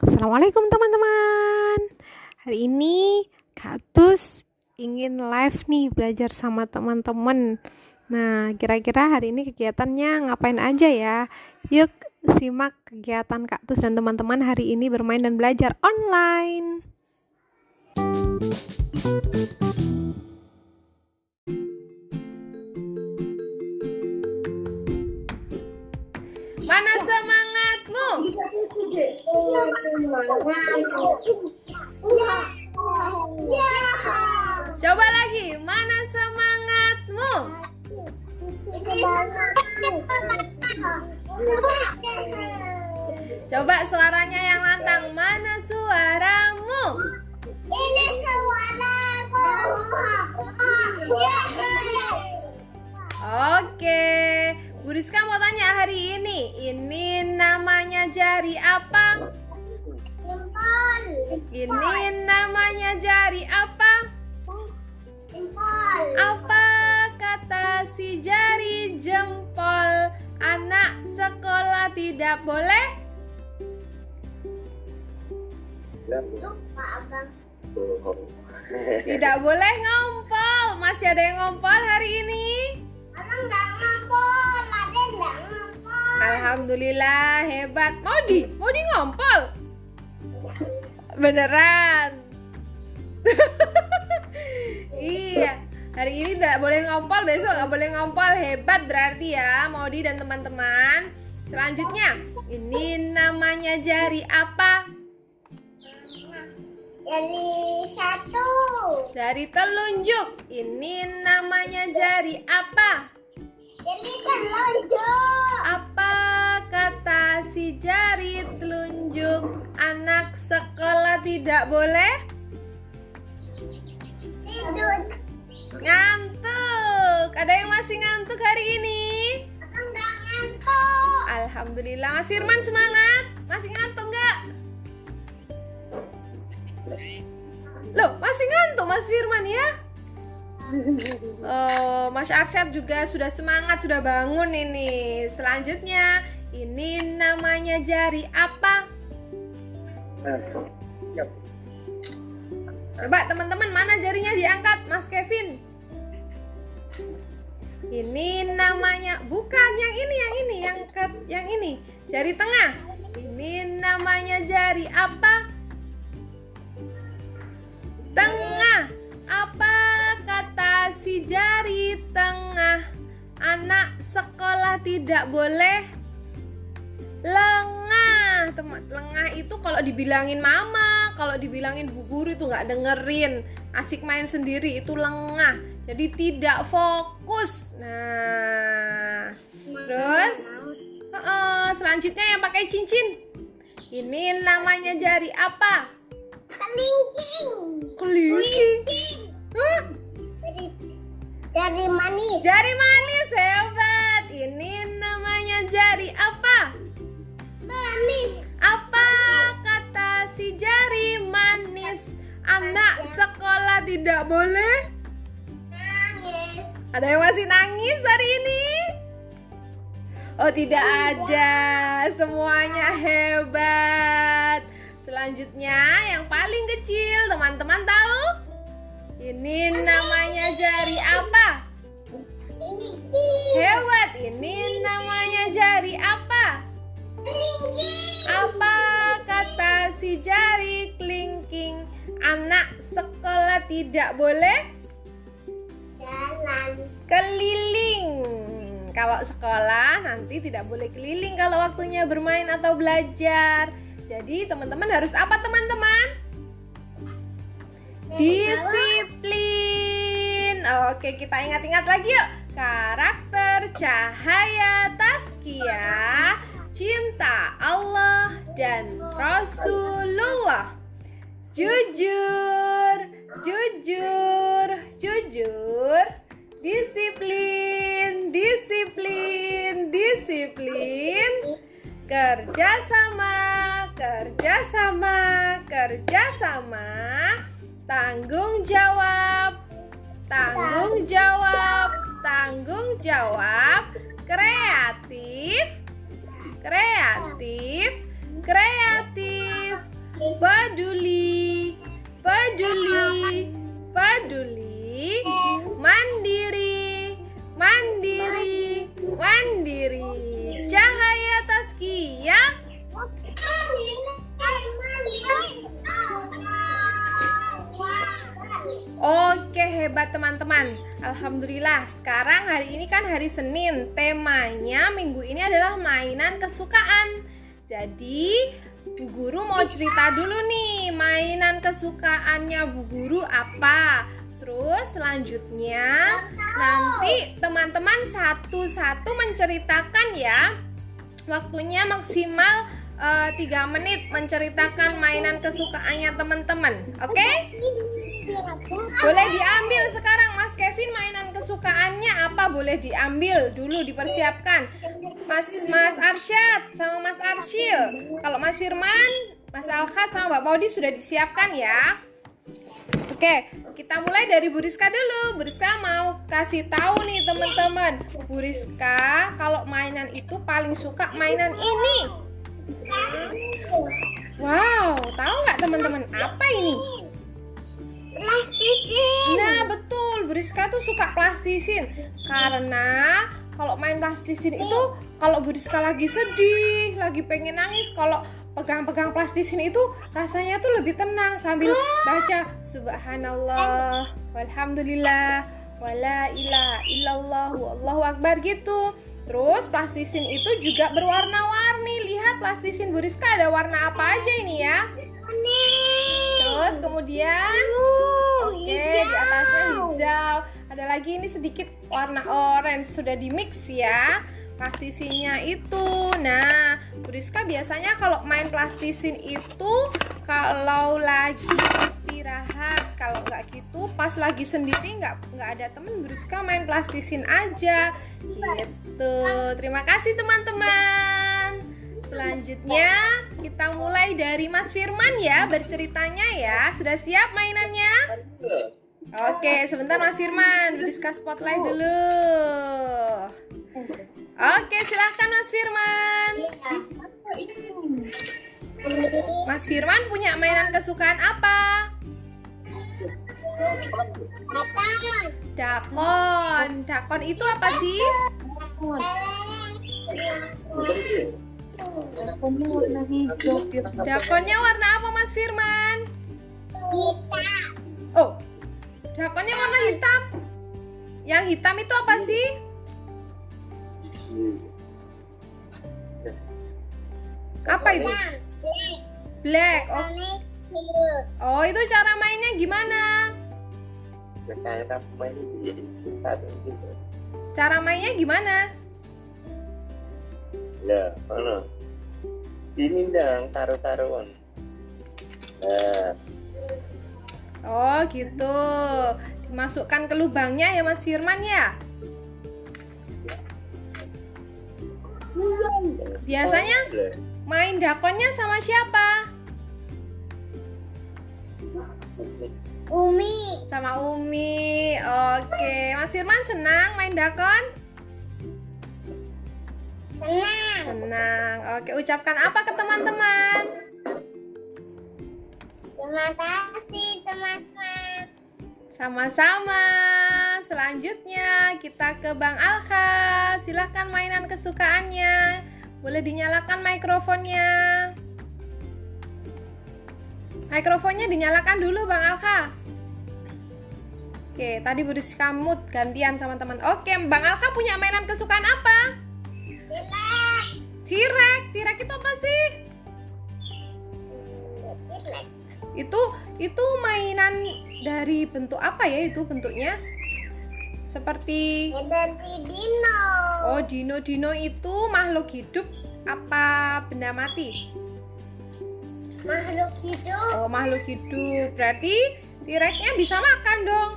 Assalamualaikum teman-teman. Hari ini Katus ingin live nih belajar sama teman-teman. Nah kira-kira hari ini kegiatannya ngapain aja ya? Yuk simak kegiatan Katus dan teman-teman hari ini bermain dan belajar online. Mana semangatmu? Coba lagi, mana semangatmu? Coba suaranya yang lantang, mana suaramu? Ini suaraku. Oke, Bu Rizka mau tanya hari ini, ini namanya jari apa? Jempol. Ini namanya jari apa? Jempol. Apa kata si jari jempol? Anak sekolah tidak boleh? Tidak boleh ngompol. Masih ada yang ngompol hari ini? Nggak ngumpul. Ada nggak ngumpul. Alhamdulillah hebat. Modi, Modi ngompol. Beneran. iya. Hari ini tidak boleh ngompol, besok nggak boleh ngompol. Hebat berarti ya, Modi dan teman-teman. Selanjutnya, ini namanya jari apa? Jadi satu. Jari telunjuk. Ini namanya jari apa? Jadi telunjuk. Apa kata si jari telunjuk anak sekolah tidak boleh? Tidur. Ngantuk. Ada yang masih ngantuk hari ini? Ngantuk. Alhamdulillah. Mas Firman semangat. Masih ngantuk nggak? Loh, masih ngantuk Mas Firman ya? Oh, Mas Arsyad juga sudah semangat, sudah bangun ini. Selanjutnya, ini namanya jari apa? Coba teman-teman mana jarinya diangkat, Mas Kevin? Ini namanya bukan yang ini, yang ini, yang ke, yang ini, jari tengah. Ini namanya jari apa? Tengah. Apa kata si jari tengah? Anak sekolah tidak boleh lengah. Teman, lengah itu kalau dibilangin mama, kalau dibilangin bu guru itu nggak dengerin, asik main sendiri itu lengah. Jadi tidak fokus. Nah, terus Heeh, selanjutnya yang pakai cincin. Ini namanya jari apa? Kelingking. Kelingking. Hah? Jadi manis. Jari manis hebat. Ini namanya jari apa? Manis. Apa kata si jari manis? Anak sekolah tidak boleh? Nangis. Ada yang masih nangis hari ini? Oh tidak ada, semuanya hebat. Selanjutnya yang paling kecil, teman-teman tahu? Ini namanya jari apa? Hebat, ini namanya jari apa? Apa kata si jari kelingking? Anak sekolah tidak boleh Jalan. keliling. Kalau sekolah nanti tidak boleh keliling kalau waktunya bermain atau belajar. Jadi teman-teman harus apa teman-teman? Disiplin. Oke, kita ingat-ingat lagi yuk. Karakter cahaya Taskia, cinta Allah dan Rasulullah. Jujur, jujur, jujur. Disiplin, disiplin, disiplin. Kerjasama, kerjasama, kerjasama tanggung jawab. Tanggung jawab. Tanggung jawab. Kreatif. Kreatif. Kreatif. Peduli. Peduli. Peduli. Mandiri. Mandiri. Mandiri. Cahaya Taskia. Oke, hebat teman-teman. Alhamdulillah, sekarang hari ini kan hari Senin. Temanya minggu ini adalah mainan kesukaan. Jadi, Bu Guru mau cerita dulu nih, mainan kesukaannya Bu Guru apa? Terus selanjutnya nanti teman-teman satu-satu menceritakan ya. Waktunya maksimal uh, 3 menit menceritakan mainan kesukaannya teman-teman. Oke? Okay? Boleh diambil sekarang Mas Kevin mainan kesukaannya apa? Boleh diambil dulu dipersiapkan. Mas Mas Arsyad sama Mas Arsyil. Kalau Mas Firman, Mas Alkhat sama Mbak Paudi sudah disiapkan ya. Oke, kita mulai dari Bu Rizka dulu. Bu Rizka mau kasih tahu nih teman-teman. Bu Rizka kalau mainan itu paling suka mainan ini. Wow, tahu nggak teman-teman apa ini? Plastisin. Nah betul, Bu Rizka tuh suka plastisin. Karena kalau main plastisin itu kalau Bu Rizka lagi sedih, lagi pengen nangis, kalau pegang-pegang plastisin itu rasanya tuh lebih tenang sambil baca subhanallah walhamdulillah wala ilaha illallah wallahu akbar gitu. Terus plastisin itu juga berwarna-warni. Lihat plastisin Buriska ada warna apa aja ini ya terus kemudian oke di atasnya hijau ada lagi ini sedikit warna orange sudah di mix ya plastisinya itu. Nah, Buriska biasanya kalau main plastisin itu kalau lagi istirahat, kalau nggak gitu pas lagi sendiri nggak nggak ada temen Buriska main plastisin aja gitu. Terima kasih teman-teman. Selanjutnya kita mulai dari Mas Firman ya berceritanya ya. Sudah siap mainannya? Oke, sebentar Mas Firman, Buriska spotlight dulu. Oke, silahkan Mas Firman. Mas Firman punya mainan kesukaan apa? Dakon. Dakon itu apa sih? Dakonnya warna apa Mas Firman? Hitam. Oh, dakonnya warna hitam. Yang hitam itu apa sih? Apa itu? Black. Oh, oh itu cara mainnya gimana? Cara mainnya gimana? Ya, mana? Ini dong taruh-taruhan. Nah, Oh gitu. Dimasukkan ke lubangnya ya Mas Firman ya? Biasanya main dakonnya sama siapa? Umi. Sama Umi. Oke, Mas Firman senang main dakon? Senang. Senang. Oke, ucapkan apa ke teman-teman? Terima kasih teman-teman. Sama-sama. Selanjutnya kita ke Bang Alka. Silahkan mainan kesukaannya. Boleh dinyalakan mikrofonnya. Mikrofonnya dinyalakan dulu Bang Alka. Oke, tadi Buris Kamut gantian sama teman. Oke, Bang Alka punya mainan kesukaan apa? Tirek. Tirek itu apa sih? Itu itu mainan dari bentuk apa ya itu bentuknya? Seperti Dari dino. Oh, dino-dino itu makhluk hidup apa benda mati? Makhluk hidup. Oh, makhluk hidup. Berarti T-Rex-nya bisa makan dong.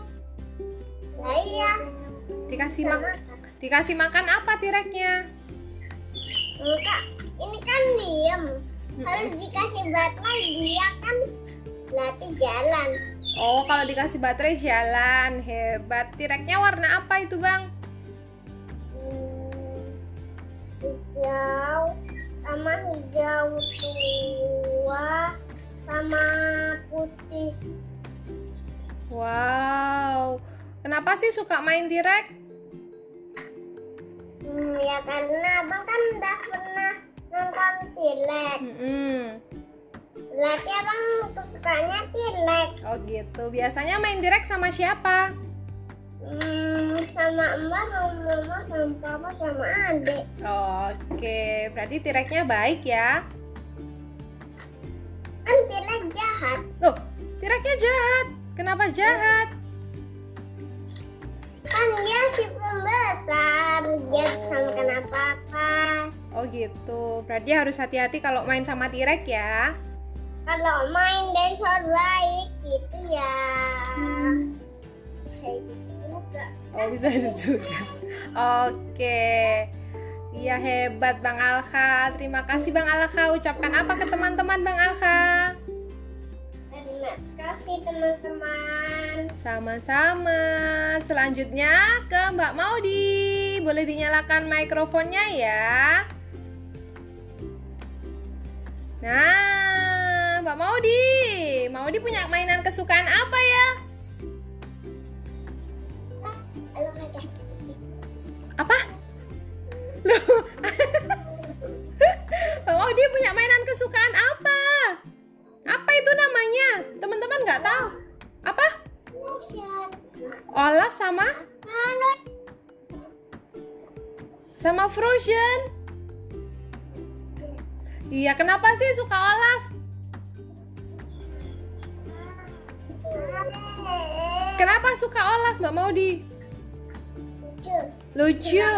Nah, iya. Dikasih mak dikasih makan apa T-Rex-nya? Enggak. Ini kan diem. Harus dikasih baterai dia kan berarti jalan. Oh, kalau dikasih baterai jalan. Hebat. T-Rex-nya warna apa itu, Bang? Hmm, hijau sama hijau tua sama putih. Wow. Kenapa sih suka main T-Rex? Hmm, ya karena abang kan udah pernah nonton Silek. Mm-mm. Berarti abang kesukaannya tilek. Oh gitu. Biasanya main direk sama siapa? Hmm, sama mbak, sama mama, sama papa, sama adik. Oke, berarti tireknya baik ya. Kan tilek jahat. Loh, tireknya jahat. Kenapa jahat? Kan dia si pembesar. Dia Oh. sama kenapa-apa. Oh gitu. Berarti harus hati-hati kalau main sama tirek ya. Kalau main dinosaur baik gitu ya. Kayak gitu juga. Oh bisa itu juga. Oke. Iya hebat Bang Alka. Terima kasih Bang Alka. Ucapkan apa ke teman-teman Bang Alka? Kasih teman-teman. Sama-sama. Selanjutnya ke Mbak Maudi. Boleh dinyalakan mikrofonnya ya. Nah, Mbak Maudi. Maudi punya mainan kesukaan apa ya? Apa? Loh. Mbak Maudi punya mainan kesukaan apa? Apa itu namanya? Teman-teman nggak tahu. Apa? Olaf sama sama Frozen. Iya, kenapa sih suka Olaf? Kenapa suka Olaf, Mbak Maudi? Lucu. Lucu.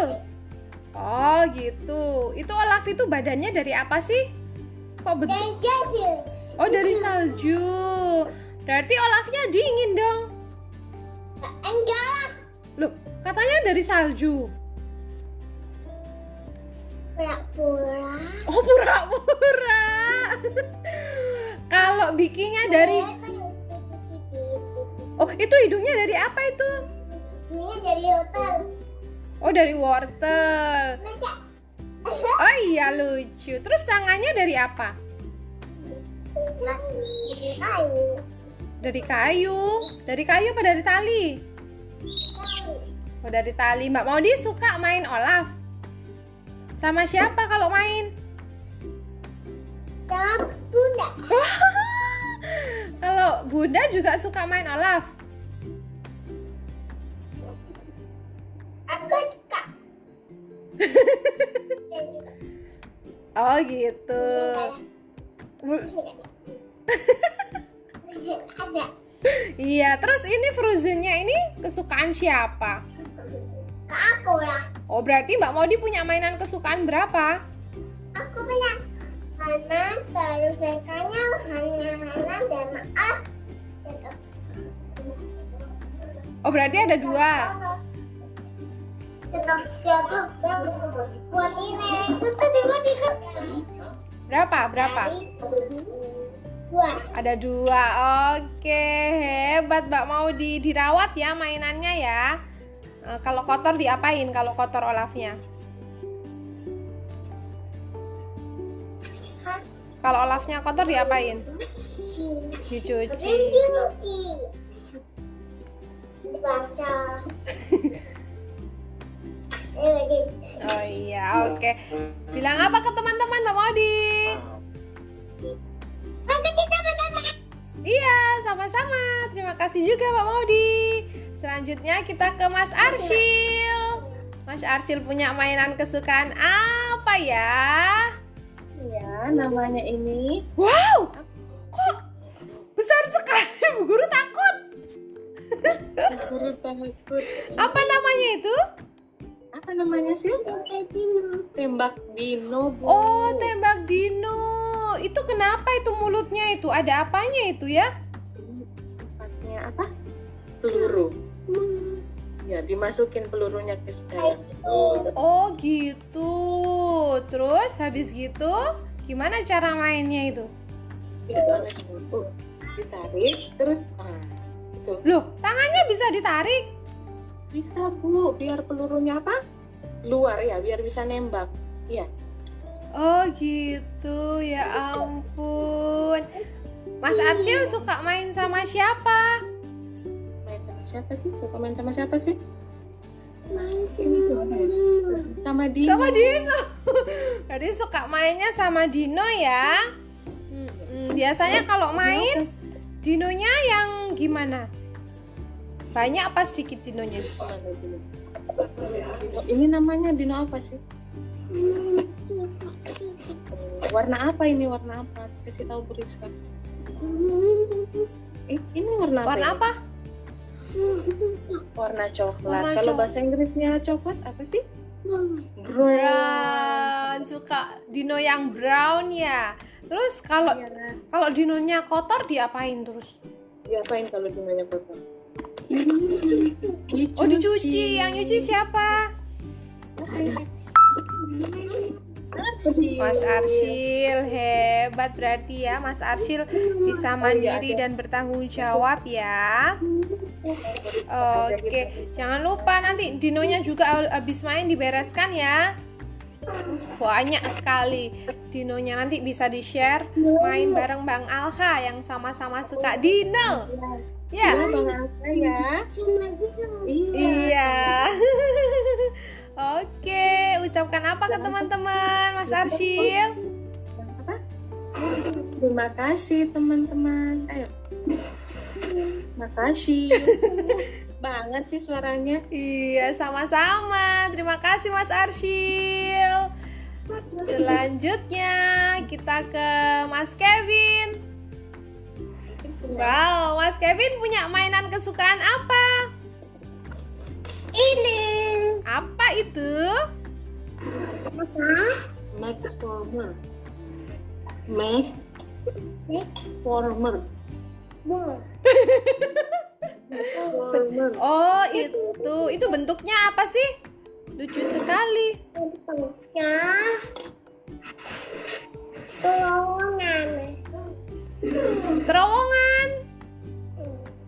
Oh, gitu. Itu Olaf itu badannya dari apa sih? Kok betul? Oh, dari salju. Berarti Olafnya dingin dong. Enggak. Loh, katanya dari salju. Pura-pura. Oh, pura-pura. Kalau bikinnya dari Oh, itu hidungnya dari apa itu? Ini dari hotel. Oh, dari wortel. Oh iya, lucu. Terus tangannya dari apa? Dari kayu. Dari kayu. Dari kayu apa dari tali? Oh, dari tali. Mbak Maudi suka main Olaf? Sama siapa kalau main? Sama bunda. Kalau Bunda juga suka main Olaf. Aku suka. Oh gitu. Iya, terus ini Frozennya ini kesukaan siapa? Ke aku lah. Oh berarti Mbak Maudi punya mainan kesukaan berapa? Aku punya Hana terus hanya Hana dan ah. Oh berarti ada dua. Jatuh jatuh jatuh. Buat ini satu dua tiga. Berapa? Berapa? Dua. Ada dua. Oke, hebat Mbak Maudi. Dirawat ya mainannya ya. Eh, kalau kotor diapain? Kalau kotor Olafnya? Hah? Kalau Olafnya kotor diapain? Cuci. Dicuci. Dicuci. Dibasah. Oh iya, oke. Bilang apa ke teman-teman Mbak Maudi? Bersama. Iya, sama-sama. Terima kasih juga Mbak Maudi. Selanjutnya kita ke Mas Arsil. Mas Arsil punya mainan kesukaan apa ya? Ya, namanya ini Wow, kok besar sekali? Bu Guru takut. guru takut. Apa namanya itu? Apa namanya sih? Tembak dino, Bu. Oh, tembak dino. Itu kenapa itu mulutnya itu? Ada apanya itu ya? Tempatnya apa? Peluru. Ya, dimasukin pelurunya ke dalam. Oh, gitu. Terus habis gitu gimana cara mainnya itu? Ditarik, terus ah, itu Loh, tangannya bisa ditarik. Bisa Bu, biar pelurunya apa? Keluar ya, biar bisa nembak. Iya. Oh, gitu. Ya ampun. Mas Arsyil suka main sama siapa? Main sama siapa sih? Suka main sama siapa sih? Sama Dino. Sama Dino. Berarti suka mainnya sama Dino ya? Hmm, biasanya kalau main dinonya yang gimana? Banyak apa sedikit dinonya? Dino, ini namanya dino apa sih? Warna apa ini? Warna apa? Kasih tahu Buriska. Eh, ini warna apa? Warna apa? Warna coklat. Warna Kalau bahasa Inggrisnya coklat apa sih? Brown. Suka dino yang brown ya. Terus kalau Iya. kalau dinonya kotor diapain terus? Diapain kalau dinonya kotor? Oh dicuci. Yang nyuci siapa? Mas Arsyil hebat berarti ya Mas Arsyil bisa mandiri dan bertanggung jawab ya. Oke, jangan lupa nanti dinonya juga habis main dibereskan ya. Banyak sekali dinonya nanti bisa di-share main bareng Bang Alha yang sama-sama suka dino. Ya, Ya. Alka ya. Iya. Iya. Oke, ucapkan apa ke teman-teman Mas Arsyil? Apa? Terima kasih teman-teman. Ayo. Makasih. Banget sih suaranya. Iya, sama-sama. Terima kasih Mas Arsyil. Selanjutnya kita ke Mas Kevin. Wow, Mas Kevin punya mainan kesukaan apa? Ini Apa itu? Max Former. Max Former. Oh, itu. Itu bentuknya apa sih? Lucu sekali. Bentuknya terowongan. Terowongan.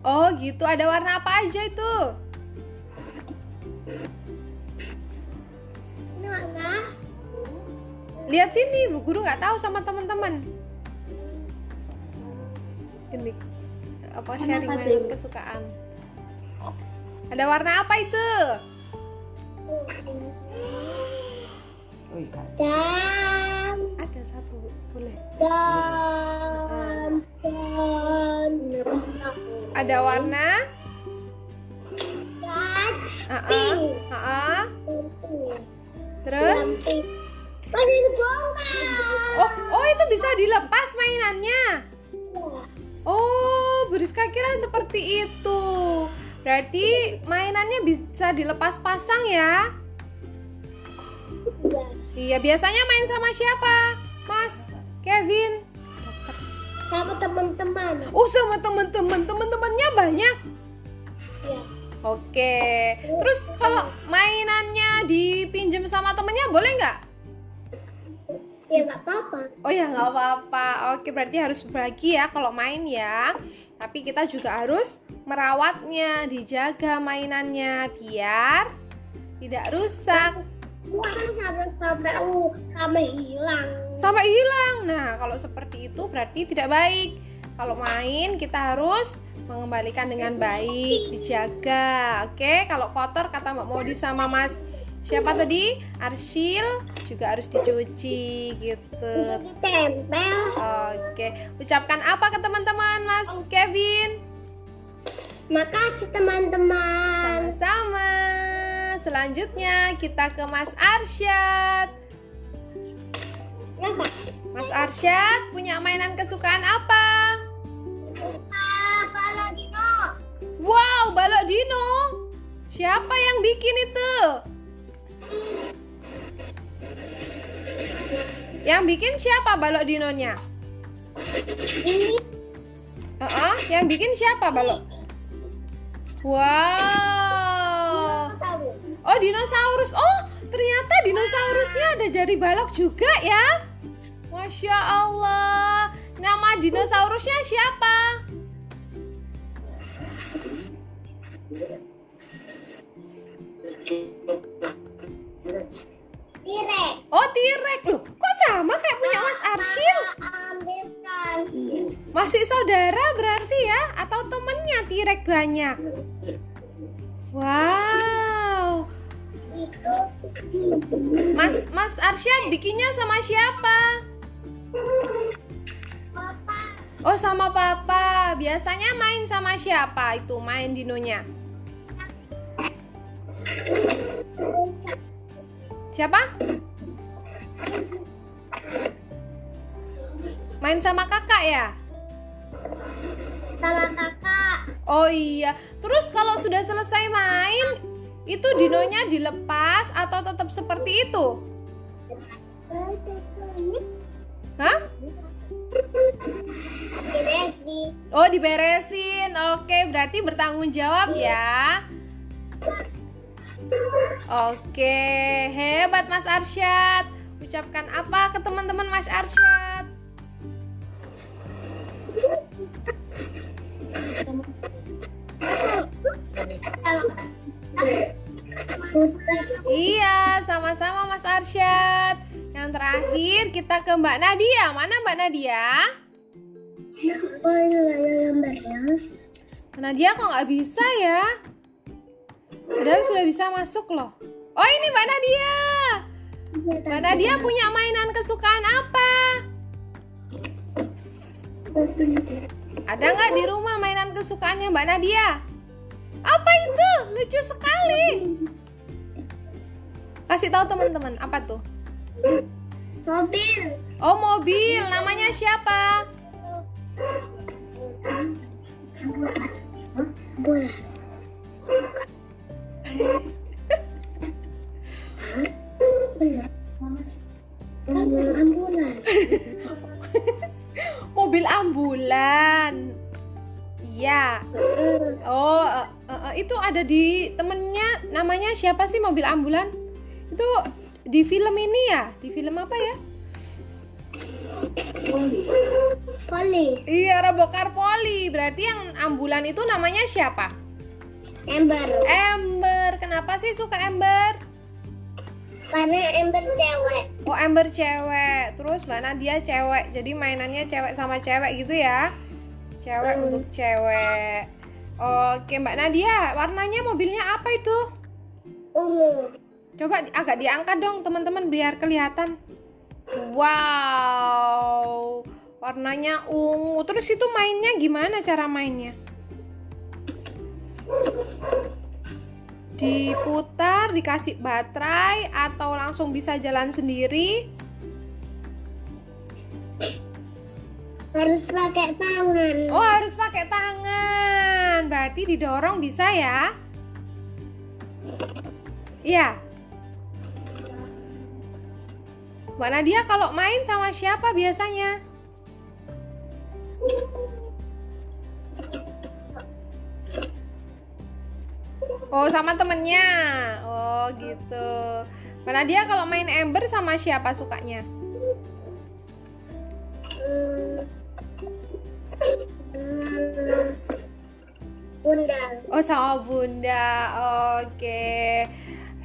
Oh, gitu. Ada warna apa aja itu? Warna Lihat sini, Bu Guru nggak tahu sama teman-teman. Ini apa sharing apa mainan kesukaan. Ada warna apa itu? dan Ada warna? pink. ah, ah. pink. Terus? Oh. Oh, oh itu bisa dilepas mainannya. Oh, Beriska kira seperti itu. Berarti mainannya bisa dilepas pasang ya? Iya. Iya, biasanya main sama siapa? Mas, Oh, sama teman-teman. Teman-temannya banyak. Ya. Oke. Terus kalau mainannya dipinjam sama temennya boleh nggak? Ya nggak apa-apa. Oh ya nggak apa-apa. Oke, berarti harus berbagi ya kalau main ya. Tapi kita juga harus merawatnya, dijaga mainannya biar tidak rusak sampai uh sampai hilang. sampai hilang. Nah, kalau seperti itu berarti tidak baik. Kalau main kita harus mengembalikan dengan baik, dijaga. Oke, kalau kotor kata Mbak Modi sama Mas siapa tadi? Arsyil juga harus dicuci gitu. Ditempel. Oke, ucapkan apa ke teman-teman Mas Kevin? Makasih teman-teman. Sama-sama. Selanjutnya kita ke Mas Arsyad. Mas Arsyad punya mainan kesukaan apa? Balok dino. Siapa yang bikin itu? Yang bikin siapa balok dinonya? Ini Heeh, yang bikin siapa balok? Wow. dinosaurus. Oh, dinosaurus. Oh, ternyata dinosaurusnya ada jari balok juga ya. Masya Allah. Nama dinosaurusnya siapa? Tirek. Oh, T-Rex. Loh, kok sama kayak punya Mas Arsyil? Masih saudara berarti ya? Atau temennya T-Rex banyak? Wow. Itu Mas Mas Arsyad bikinnya sama siapa? papa. Oh sama papa. Biasanya main sama siapa itu main dinonya? Siapa? Main sama kakak ya? Sama kakak. Oh iya. Terus kalau sudah selesai main, itu dinonya dilepas atau tetap seperti itu? Hah? Oh diberesin. Oke, berarti bertanggung jawab ya. Oke, hebat Mas Arsyad. Ucapkan apa ke teman-teman Mas Arsyad? Iya, sama-sama Mas Arsyad. Yang terakhir kita ke Mbak Nadia. Mana Mbak Nadia? Mbak Nadia kok nggak bisa ya? Padahal sudah bisa masuk loh. Oh ini Mbak Nadia. Mbak Nadia punya mainan kesukaan apa? Ada nggak di rumah mainan kesukaannya Mbak Nadia? Apa itu? Lucu sekali. Kasih tahu teman-teman apa tuh? Mobil. Oh mobil, namanya siapa? Bola. Mobil ambulan. Mobil ambulan. Iya. Oh, eh, eh, eh, itu ada di temennya namanya siapa sih mobil ambulan? Itu di film ini ya? Di film apa ya? Poli. Iya, Robokar Poli. Berarti yang ambulan itu namanya siapa? Ember. Ember. Kenapa sih suka Ember? Karena ember cewek. Oh, Ember cewek. Terus mana dia cewek. Jadi mainannya cewek sama cewek gitu ya. Cewek untuk cewek. Oke, Mbak Nadia, warnanya mobilnya apa itu? Ungu. Coba agak diangkat dong teman-teman biar kelihatan. Wow, warnanya ungu. Terus itu mainnya gimana cara mainnya? Diputar, dikasih baterai atau langsung bisa jalan sendiri? Harus pakai tangan. Oh, harus pakai tangan. Berarti didorong bisa ya? Iya. Mbak Nadia kalau main sama siapa biasanya? Oh, sama temennya. Oh, gitu. Mbak Nadia kalau main Ember sama siapa sukanya? Bunda. Oh sama bunda, oke.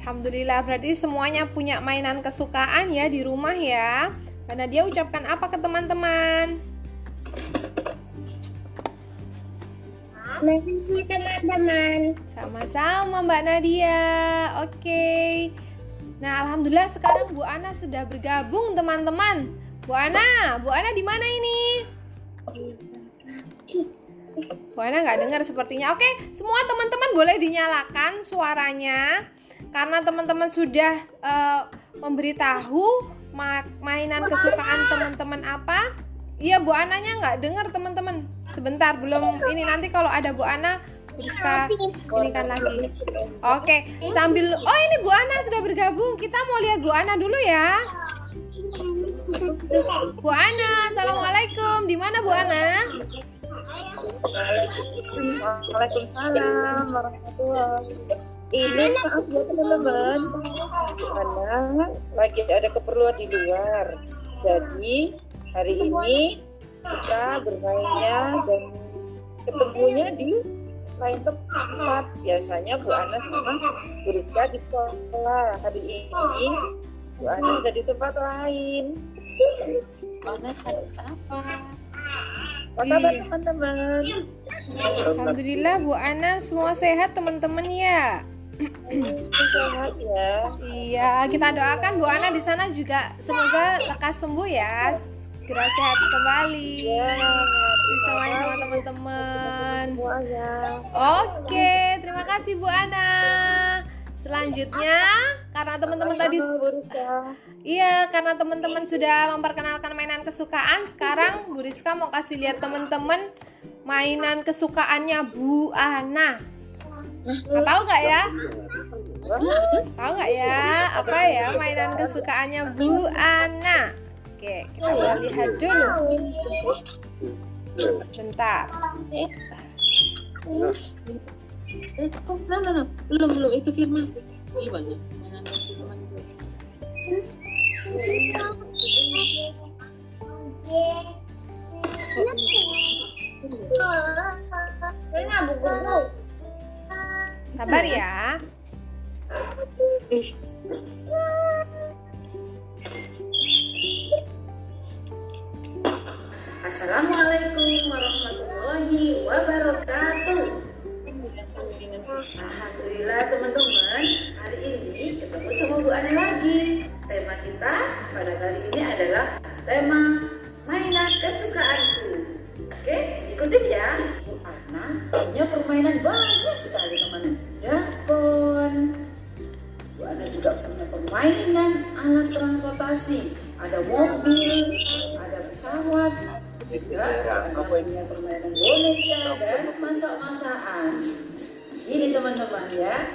Alhamdulillah berarti semuanya punya mainan kesukaan ya di rumah ya. Mbak dia ucapkan apa ke teman-teman? Makasih teman-teman. Sama-sama Mbak Nadia. Oke. Nah, alhamdulillah sekarang Bu Ana sudah bergabung teman-teman. Bu Ana, Bu Ana di mana ini? Bu Ana nggak dengar sepertinya. Oke, semua teman-teman boleh dinyalakan suaranya karena teman-teman sudah eh, memberitahu ma- mainan kesukaan teman-teman apa. Iya, Bu Ananya nggak dengar teman-teman. Sebentar, belum ini nanti kalau ada Bu Ana kita ini kan lagi. Oke, sambil oh ini Bu Ana sudah bergabung. Kita mau lihat Bu Ana dulu ya. Bu Ana, assalamualaikum. Di mana Bu Ana? Waalaikumsalam warahmatullahi Ini maaf ya teman-teman Karena lagi ada keperluan di luar Jadi hari ini kita bermainnya dan ketemunya di lain tempat Biasanya Bu Ana sama Bu Rizka di sekolah Hari ini Bu Ana ada di tempat lain Mana sakit apa? Apa kabar teman-teman? Alhamdulillah Bu Ana semua sehat teman-teman ya. sehat ya. Iya, kita doakan Bu Ana di sana juga semoga lekas sembuh ya. Segera sehat kembali. Ya, bisa main sama teman-teman. Semuanya. Oke, terima kasih Bu Ana. Selanjutnya, karena teman-teman tadi. Iya, karena teman-teman sudah memperkenalkan mainan kesukaan, sekarang Bu Rizka mau kasih lihat teman-teman mainan kesukaannya Bu Ana. Nah, tahu nggak ya? Tahu nggak ya? Apa ya mainan kesukaannya Bu Ana? Oke, kita lihat dulu. Bentar. Oh, no, no, no. Belum, belum. Itu firman. Ini banyak. Sabar ya. Assalamualaikum warahmatullahi wabarakatuh. Alhamdulillah teman-teman, hari ini ketemu sama Bu Ana lagi. Tema kita pada kali ini adalah tema mainan kesukaanku. Oke, ikutin ya. Bu Ana punya permainan banyak sekali punya permainan boneka dan masak-masakan. Ini teman-teman ya.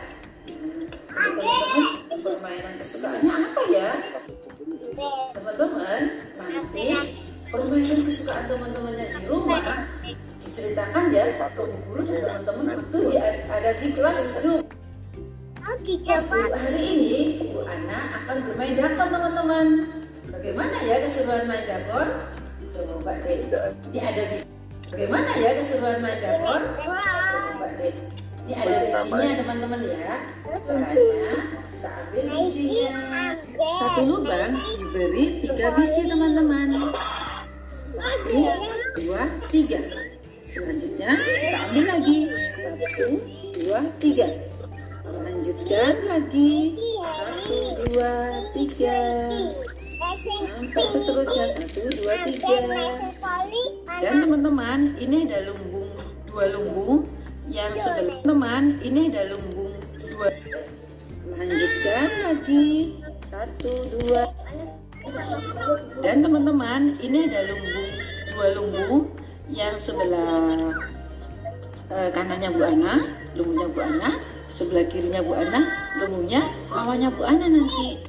Eh, kanannya Bu Ana, lumbungnya Bu Ana, sebelah kirinya Bu Ana, lumbungnya lawannya Bu Ana nanti.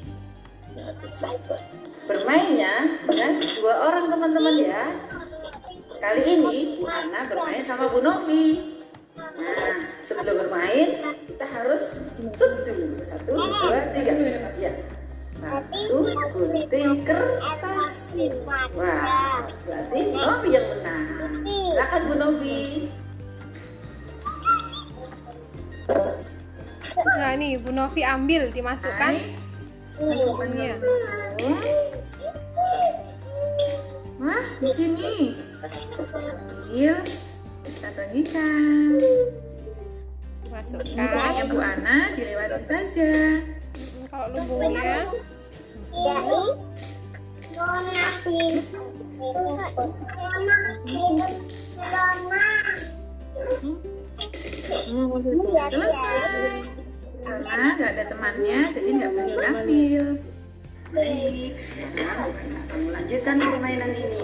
Bermainnya dengan dua orang teman-teman ya. Kali ini Bu Ana bermain sama Bu Novi. Nah, sebelum bermain kita harus sut dulu. Satu, dua, tiga. Ya. Satu, gunting kertas. Wah, berarti Novi yang menang. Silakan Bu Novi. Nah, nih Bu Novi ambil dimasukkan lubangnya. Wah, di sini. Ambil. Kita bagikan. Masukkan. Lumbungnya Bu Ana dilewati saja. Kalau lumbungnya Selesai. Karena nggak ada temannya, jadi nggak boleh diambil. Baik, sekarang lanjutkan permainan ini.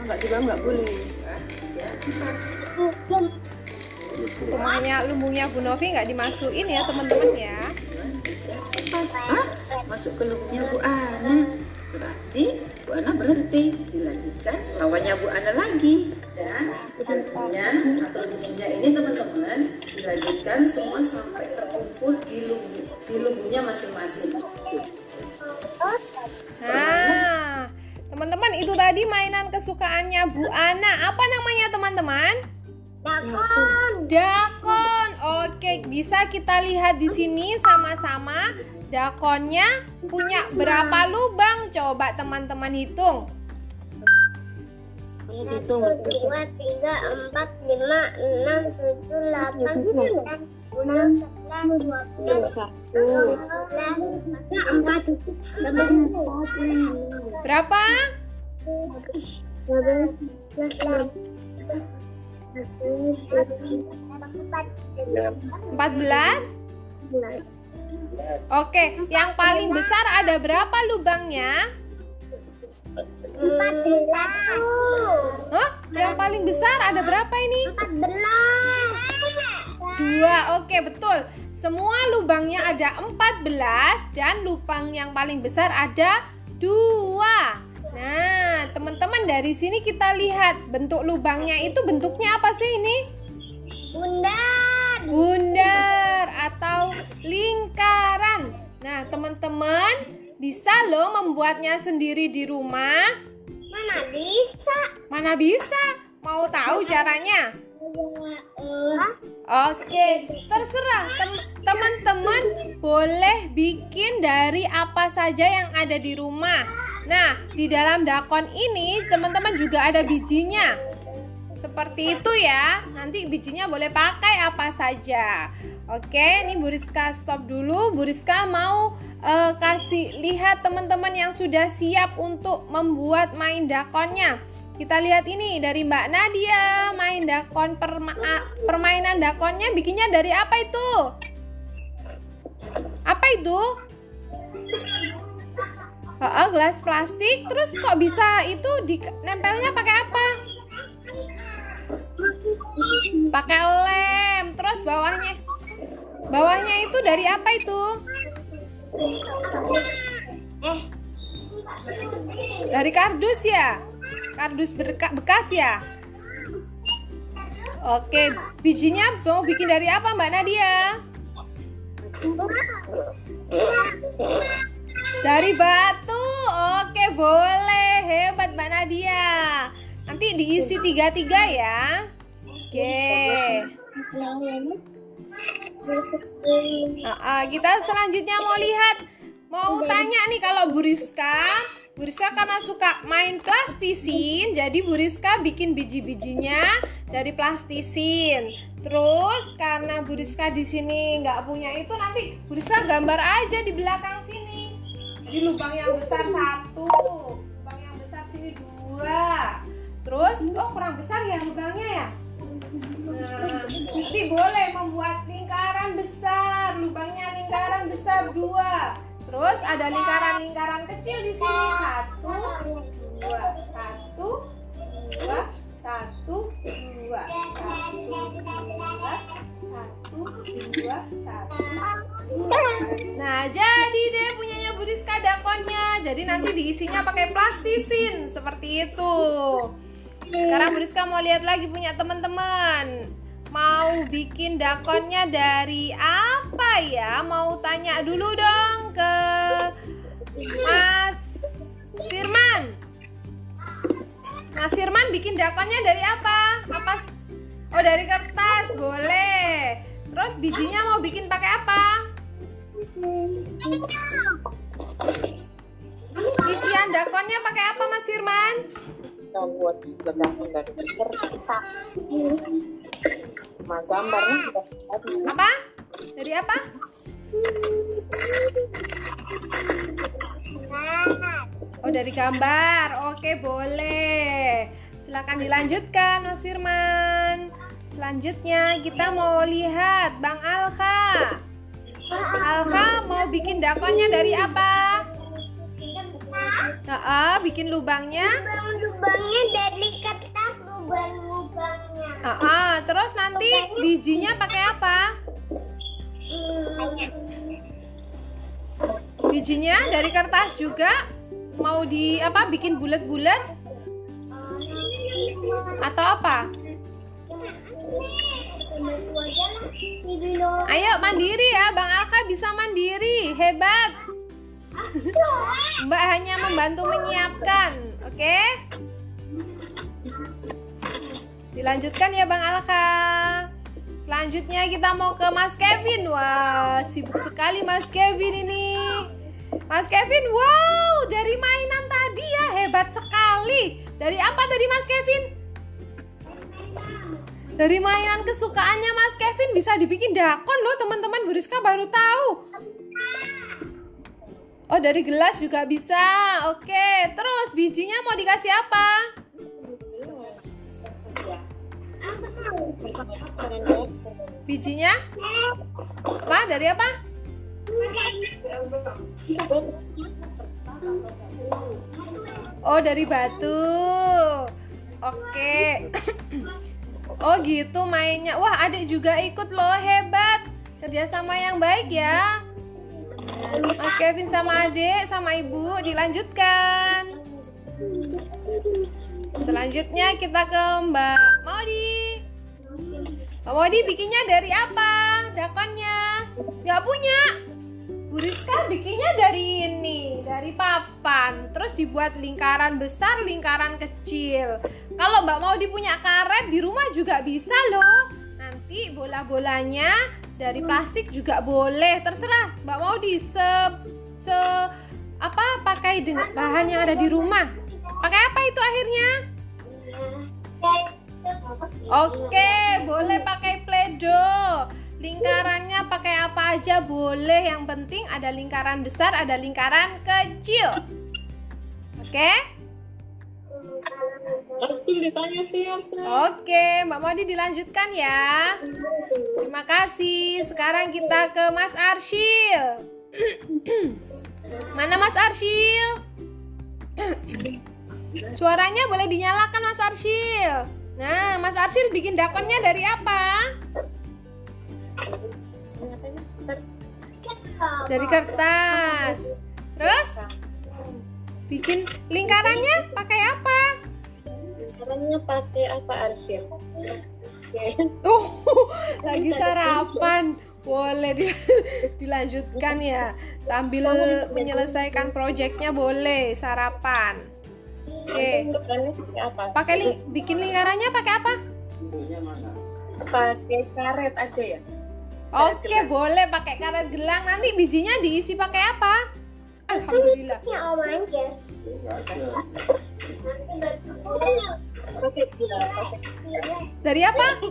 Nggak juga nggak boleh. Lumbungnya lumbungnya Bu Novi nggak dimasukin ya teman-teman ya. Hah? Masuk ke lubangnya Bu Ana. Berarti Bu Ana berhenti. Dilanjutkan lawannya Bu Ana lagi. Dan bukunya atau bijinya ini teman-teman dilanjutkan semua sampai terkumpul di lubung di lubungnya masing-masing. Nah, teman-teman itu tadi mainan kesukaannya Bu Ana. Apa namanya teman-teman? Dakon. Oke, bisa kita lihat di sini sama-sama. Dakonnya punya berapa lubang? Coba teman-teman hitung. Dua, tiga, empat, lima, enam, tujuh, delapan, sembilan, enam, sebelas, dua belas, empat, tujuh, delapan, Berapa? Ya, 14? Oke, yang paling besar ada berapa lubangnya? Empat belas. Hah? Yang paling besar ada berapa ini? Empat belas. Dua, oke betul. Semua lubangnya ada 14 dan lubang yang paling besar ada dua. Nah, teman-teman dari sini kita lihat bentuk lubangnya itu bentuknya apa sih ini? Bundar. Bundar atau lingkaran. Nah, teman-teman bisa loh membuatnya sendiri di rumah. Mana bisa? Mana bisa? Mau tahu caranya? Oke, terserah Tem- teman-teman boleh bikin dari apa saja yang ada di rumah. Nah, di dalam dakon ini teman-teman juga ada bijinya. Seperti itu ya. Nanti bijinya boleh pakai apa saja. Oke, ini Bu Rizka stop dulu. Bu Rizka mau eh, kasih lihat teman-teman yang sudah siap untuk membuat main dakonnya. Kita lihat ini dari Mbak Nadia, main dakon perma- permainan dakonnya bikinnya dari apa itu? Apa itu? Oh, gelas plastik. Terus kok bisa itu di nempelnya pakai apa? Pakai lem. Terus bawahnya bawahnya itu dari apa itu? Dari kardus ya? Kardus berka- bekas ya? Oke, bijinya mau bikin dari apa Mbak Nadia? Dari batu. Oke, boleh. Hebat Mbak Nadia. Nanti diisi tiga-tiga ya. Oke. Ah, ah, kita selanjutnya mau lihat mau tanya nih kalau Bu Rizka Bu Rizka karena suka main plastisin jadi Bu Rizka bikin biji-bijinya dari plastisin terus karena Bu Rizka di sini nggak punya itu nanti Bu Rizka gambar aja di belakang sini jadi lubang yang besar satu lubang yang besar sini dua terus oh kurang besar ya lubangnya ya Nah, nanti boleh membuat lingkaran besar, lubangnya lingkaran besar dua. Terus ada lingkaran-lingkaran kecil di sini satu, dua, satu, dua, satu, dua, satu, dua, satu, dua, satu. Nah, jadi deh punyanya Bu Rizka dakonnya. Jadi nanti diisinya pakai plastisin seperti itu. Sekarang Bu Rizka mau lihat lagi punya teman-teman. Mau bikin dakonnya dari apa ya? Mau tanya dulu dong ke Mas Firman. Mas Firman bikin dakonnya dari apa? Apa? Oh, dari kertas. Boleh. Terus bijinya mau bikin pakai apa? Isian dakonnya pakai apa Mas Firman? kita buat bedah dari kertas sama gambarnya sudah Apa? Dari apa? Oh, dari gambar. Oke, boleh. Silakan dilanjutkan, Mas Firman. Selanjutnya kita mau lihat Bang Alka. Alka mau bikin dakonnya dari apa? Nah, bikin lubangnya. Lubang-lubangnya dari kertas lubang-lubangnya. Ah, ah, terus nanti bijinya pakai apa? Bijinya dari kertas juga mau di apa? Bikin bulat-bulat atau apa? Ayo mandiri ya, Bang Alka bisa mandiri, hebat. Mbak hanya membantu menyiapkan, oke? Dilanjutkan ya Bang Alka. Selanjutnya kita mau ke Mas Kevin. Wah, sibuk sekali Mas Kevin ini. Mas Kevin, wow, dari mainan tadi ya hebat sekali. Dari apa tadi Mas Kevin? Dari mainan kesukaannya Mas Kevin bisa dibikin dakon loh teman-teman. Buriska baru tahu. Oh dari gelas juga bisa. Oke, terus bijinya mau dikasih apa? Bijinya? Apa? Dari apa? Oh, dari batu. Oke. Oh, gitu mainnya. Wah, adik juga ikut loh, hebat. Kerjasama yang baik ya. Mas Kevin sama adik sama ibu dilanjutkan. Selanjutnya kita ke Mbak Maudi. Mbak Maudi bikinnya dari apa? Dakonnya? Gak punya. Bu Rizka bikinnya dari ini, dari papan. Terus dibuat lingkaran besar, lingkaran kecil. Kalau Mbak Maudi punya karet di rumah juga bisa loh. Nanti bola-bolanya dari plastik juga boleh, terserah Mbak Maudi se se apa pakai dengan bahan yang ada di rumah. Pakai apa itu akhirnya? Oke, boleh pakai pledo. Lingkarannya pakai apa aja boleh, yang penting ada lingkaran besar, ada lingkaran kecil. Oke? Arsil ditanya sih. Oke, Mbak Modi dilanjutkan ya. Terima kasih. Sekarang kita ke Mas Arsyil. Mana Mas Arsyil? Suaranya boleh dinyalakan Mas Arsyil. Nah, Mas Arsyil bikin dakonnya dari apa? Dari kertas. Terus bikin lingkarannya pakai apa? Lingkarannya pakai apa Arsil? Oh, lagi sarapan. Boleh di, dilanjutkan ya. Sambil menyelesaikan proyeknya boleh sarapan. Oke. Lingkarannya pakai ling bikin lingkarannya pakai apa? pakai karet aja ya. Oke, boleh pakai karet gelang. Nanti bijinya diisi pakai apa? Alhamdulillah. Om aja. Pakai Dari apa? batu.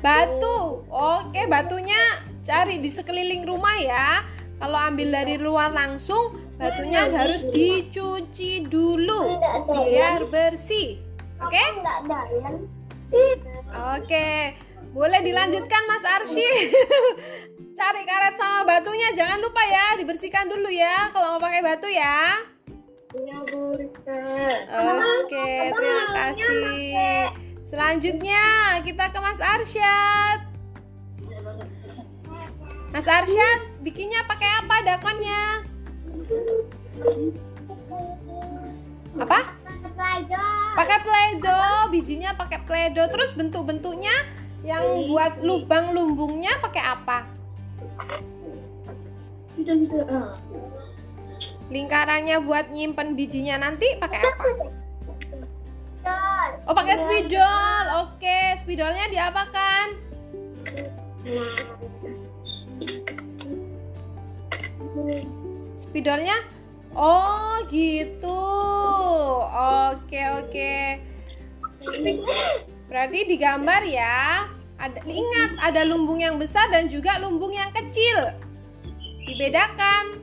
Batu. Oke, batunya cari di sekeliling rumah ya. Kalau ambil dari luar langsung, batunya harus dicuci dulu biar bersih. Oke? Dalam. Oke. Boleh dilanjutkan Mas Arsy. Cari karet sama batunya jangan lupa ya, dibersihkan dulu ya kalau mau pakai batu ya. Ya Bu Rika. Oke, terima kasih. Selanjutnya kita ke Mas Arsyad. Mas Arsyad, bikinnya pakai apa dakonnya? Apa? Pakai play-doh, pakai play-doh. Terus bentuk-bentuknya yang buat lubang lumbungnya pakai apa? Lingkarannya buat nyimpen bijinya nanti pakai apa? Oh, pakai spidol. Oke, spidolnya diapakan? Spidolnya? Oh, gitu. Oke, oke. Berarti digambar ya. Ada ingat ada lumbung yang besar dan juga lumbung yang kecil. Dibedakan.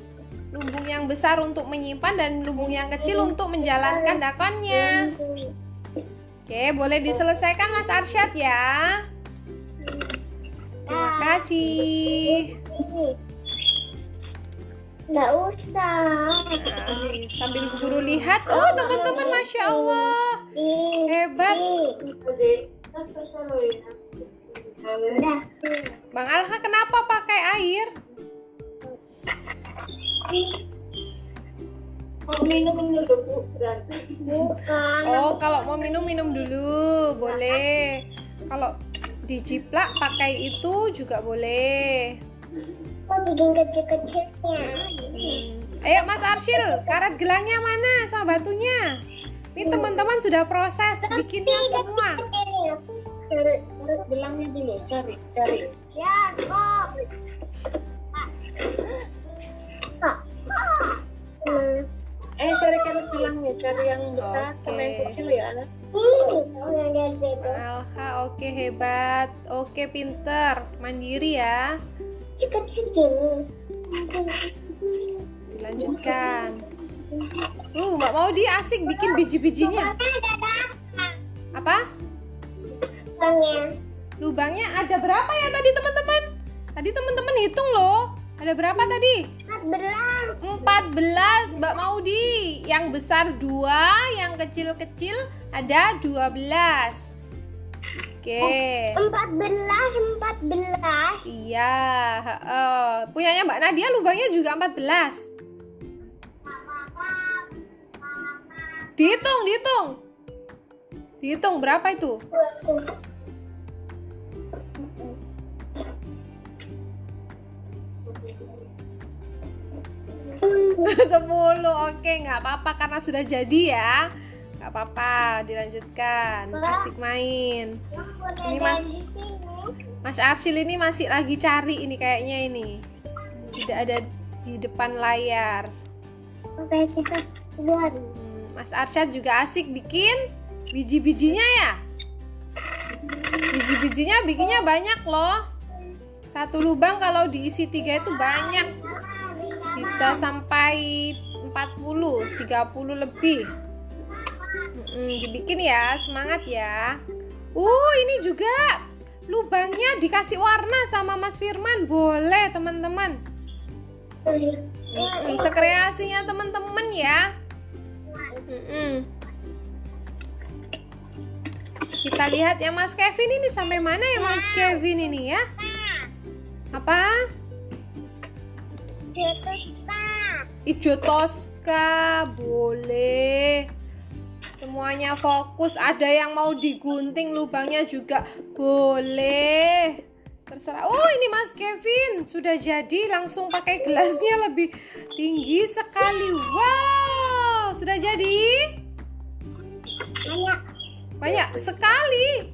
Lumbung yang besar untuk menyimpan dan lumbung yang kecil untuk menjalankan dakonnya. Oke, boleh diselesaikan Mas Arsyad ya. Terima kasih. Enggak usah. Nah, sambil guru lihat, oh teman-teman, masya Allah, hebat. Bang Alha kenapa pakai air? minum dulu Bu. Bukan. Oh, kalau mau minum minum dulu, boleh. Kalau diciplak pakai itu juga boleh. Kok bikin kecil-kecilnya? Hmm. Ayo Mas Arsyil, karet gelangnya mana sama batunya? Ini teman-teman sudah proses bikinnya semua. Kecilnya. Cari cari gelangnya dulu, cari cari. Ya, kok. Kok. Hmm. Eh cari karet gelangnya, cari yang besar sama yang Oke. kecil ya. Ini tuh yang dari bebek. Alha, oke hebat. Oke, pinter. Mandiri ya. Kecil-kecil gini. Lanjutkan. Uh, Mbak Maudi asik bikin biji-bijinya. Apa? Tanya. Lubangnya ada berapa ya tadi teman-teman? Tadi teman-teman hitung loh. Ada berapa tadi? 14. 14 Mbak Maudi. Yang besar dua, yang kecil-kecil ada 12. Oke. 14, 14. Iya, heeh. punyanya Mbak Nadia lubangnya juga 14. Dihitung, dihitung. Dihitung berapa itu? Sepuluh, oke nggak apa-apa karena sudah jadi ya nggak apa-apa dilanjutkan asik main. Ini Mas-. Mas Arsil ini masih lagi cari ini kayaknya ini. Tidak ada di depan layar. Oke, kita keluar. Hmm, Mas Arsyad juga asik bikin biji-bijinya ya? Biji-bijinya bikinnya banyak loh. Satu lubang kalau diisi tiga itu banyak. Bisa sampai 40 30 lebih Mm-mm, dibikin ya semangat ya. Uh ini juga lubangnya dikasih warna sama Mas Firman. Boleh teman-teman. Mm-mm, sekreasinya teman-teman ya. Mm-mm. kita lihat ya Mas Kevin ini sampai mana ya Mas Kevin ini ya? Apa. Ijo Tosca boleh semuanya fokus. Ada yang mau digunting lubangnya juga boleh. Terserah. Oh ini Mas Kevin. Sudah jadi langsung pakai gelasnya lebih tinggi sekali. Wow sudah jadi? Banyak. banyak sekali.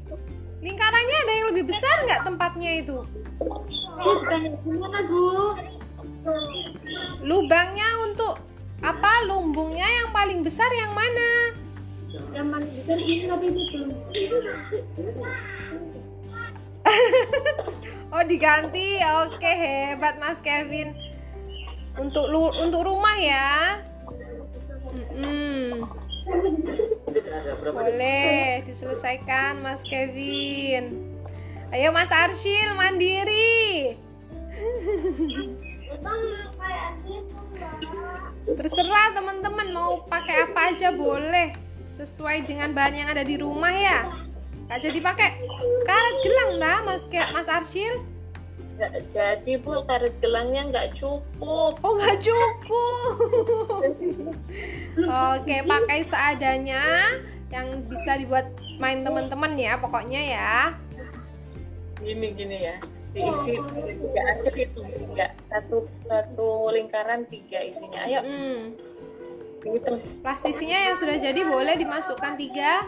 Lingkarannya ada yang lebih besar nggak tempatnya itu? Gimana, Bu? lubangnya untuk apa? Lumbungnya yang paling besar yang mana Yang ini tapi itu. Oh diganti, oke hebat Mas Kevin. Untuk lu, untuk rumah ya. Mm-mm. Boleh diselesaikan Mas Kevin. Ayo Mas Arsyil mandiri. Terserah teman-teman mau pakai apa aja boleh sesuai dengan bahan yang ada di rumah ya. Gak jadi pakai karet gelang dah Mas Ke- Mas Arsyil. Nggak jadi bu, karet gelangnya nggak cukup. Oh nggak cukup. Oke pakai seadanya yang bisa dibuat main teman-teman ya pokoknya ya. Gini gini ya, diisi tiga asir itu tiga satu satu lingkaran tiga isinya. Ayo, Hmm. Gitu. Plastisinya yang sudah jadi boleh dimasukkan tiga.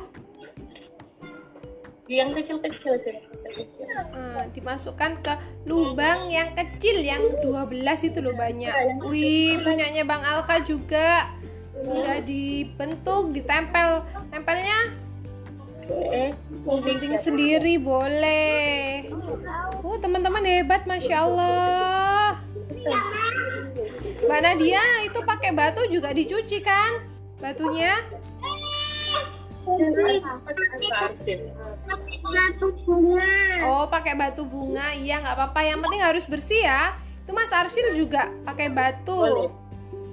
Yang kecil-kecil sih, kecil-kecil. Nah, dimasukkan ke lubang yang kecil yang 12 itu loh banyak. Wih punyanya Bang Alka juga sudah dibentuk, ditempel. Tempelnya Eh, gunting sendiri boleh. Uh teman-teman hebat, masya Allah. Mbak Nadia itu pakai batu juga dicuci kan? Batunya? Satu bunga. Oh pakai batu bunga, iya nggak apa-apa. Yang penting harus bersih ya. Itu Mas Arsil juga pakai Boleh. batu.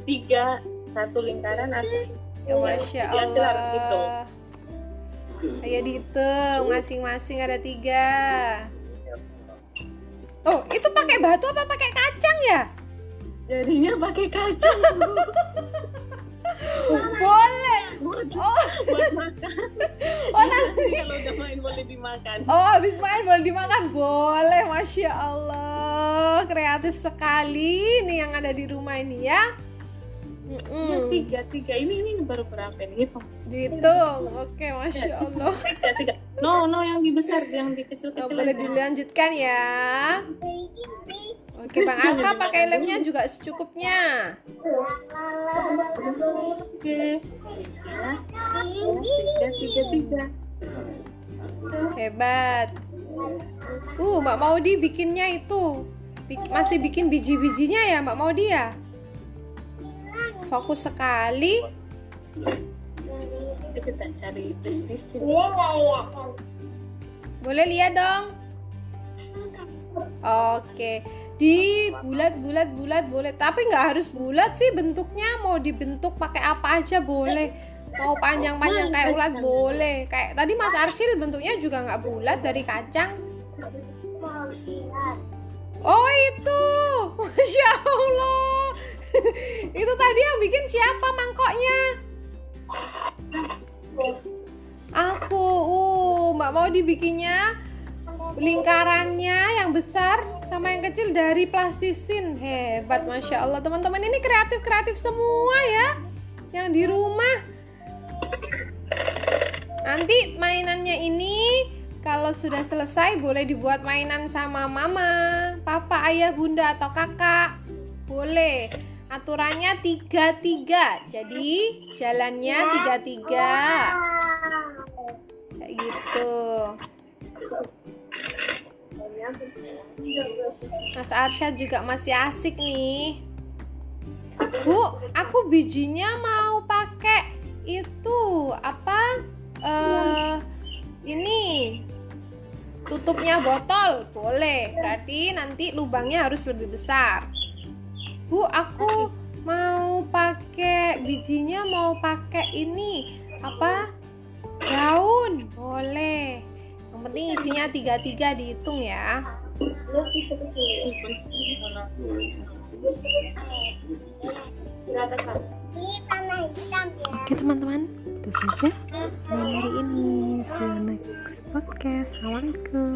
Tiga satu lingkaran arsip. Ya masya harus hitung. Allah. Ayo dihitung, masing-masing ada tiga. Oh itu pakai batu apa pakai kacang ya? Jadinya pakai kacang. Boleh. buat, Oh, buat makan. oh nanti. Kalau udah main boleh dimakan. Oh habis main boleh dimakan boleh, masya Allah kreatif sekali nih yang ada di rumah ini ya. Ya, Mm-mm. tiga tiga ini ini baru berapa ini? Hitung. Dihitung, oke masya Allah. Tiga tiga. No no yang di besar yang di kecil Oh, kecil boleh dilanjutkan ya. Oke Bang Alfa pakai lemnya juga secukupnya. Oke. Tiga. Tiga tiga tiga. Hebat. Uh, Mbak Maudi bikinnya itu. Bik- masih bikin biji-bijinya ya Mbak Maudi ya? Fokus sekali. Kita cari nggak lihat kan? Boleh lihat dong? Oke. Di bulat-bulat bulat boleh, tapi nggak harus bulat sih bentuknya. Mau dibentuk pakai apa aja boleh. Mau panjang-panjang kayak ulat boleh. Kayak tadi Mas Arsil bentuknya juga nggak bulat dari kacang. Oh itu, masya Allah. Itu tadi yang bikin siapa mangkoknya? Aku, uh, mbak mau dibikinnya lingkarannya yang besar sama yang kecil dari plastisin. Hebat, masya Allah teman-teman ini kreatif kreatif semua ya, yang di rumah. Nanti mainannya ini kalau sudah selesai boleh dibuat mainan sama mama, papa, ayah, bunda atau kakak. Boleh. Aturannya tiga tiga. Jadi jalannya tiga tiga. Kayak gitu. Mas Arsyad juga masih asik nih. Bu, aku bijinya mau pakai itu apa? Eh ini tutupnya botol boleh. Berarti nanti lubangnya harus lebih besar. Bu, aku mau pakai bijinya mau pakai ini apa? Daun boleh. Yang penting isinya tiga tiga dihitung ya. Oke teman-teman, itu saja ini. See you next podcast. Assalamualaikum.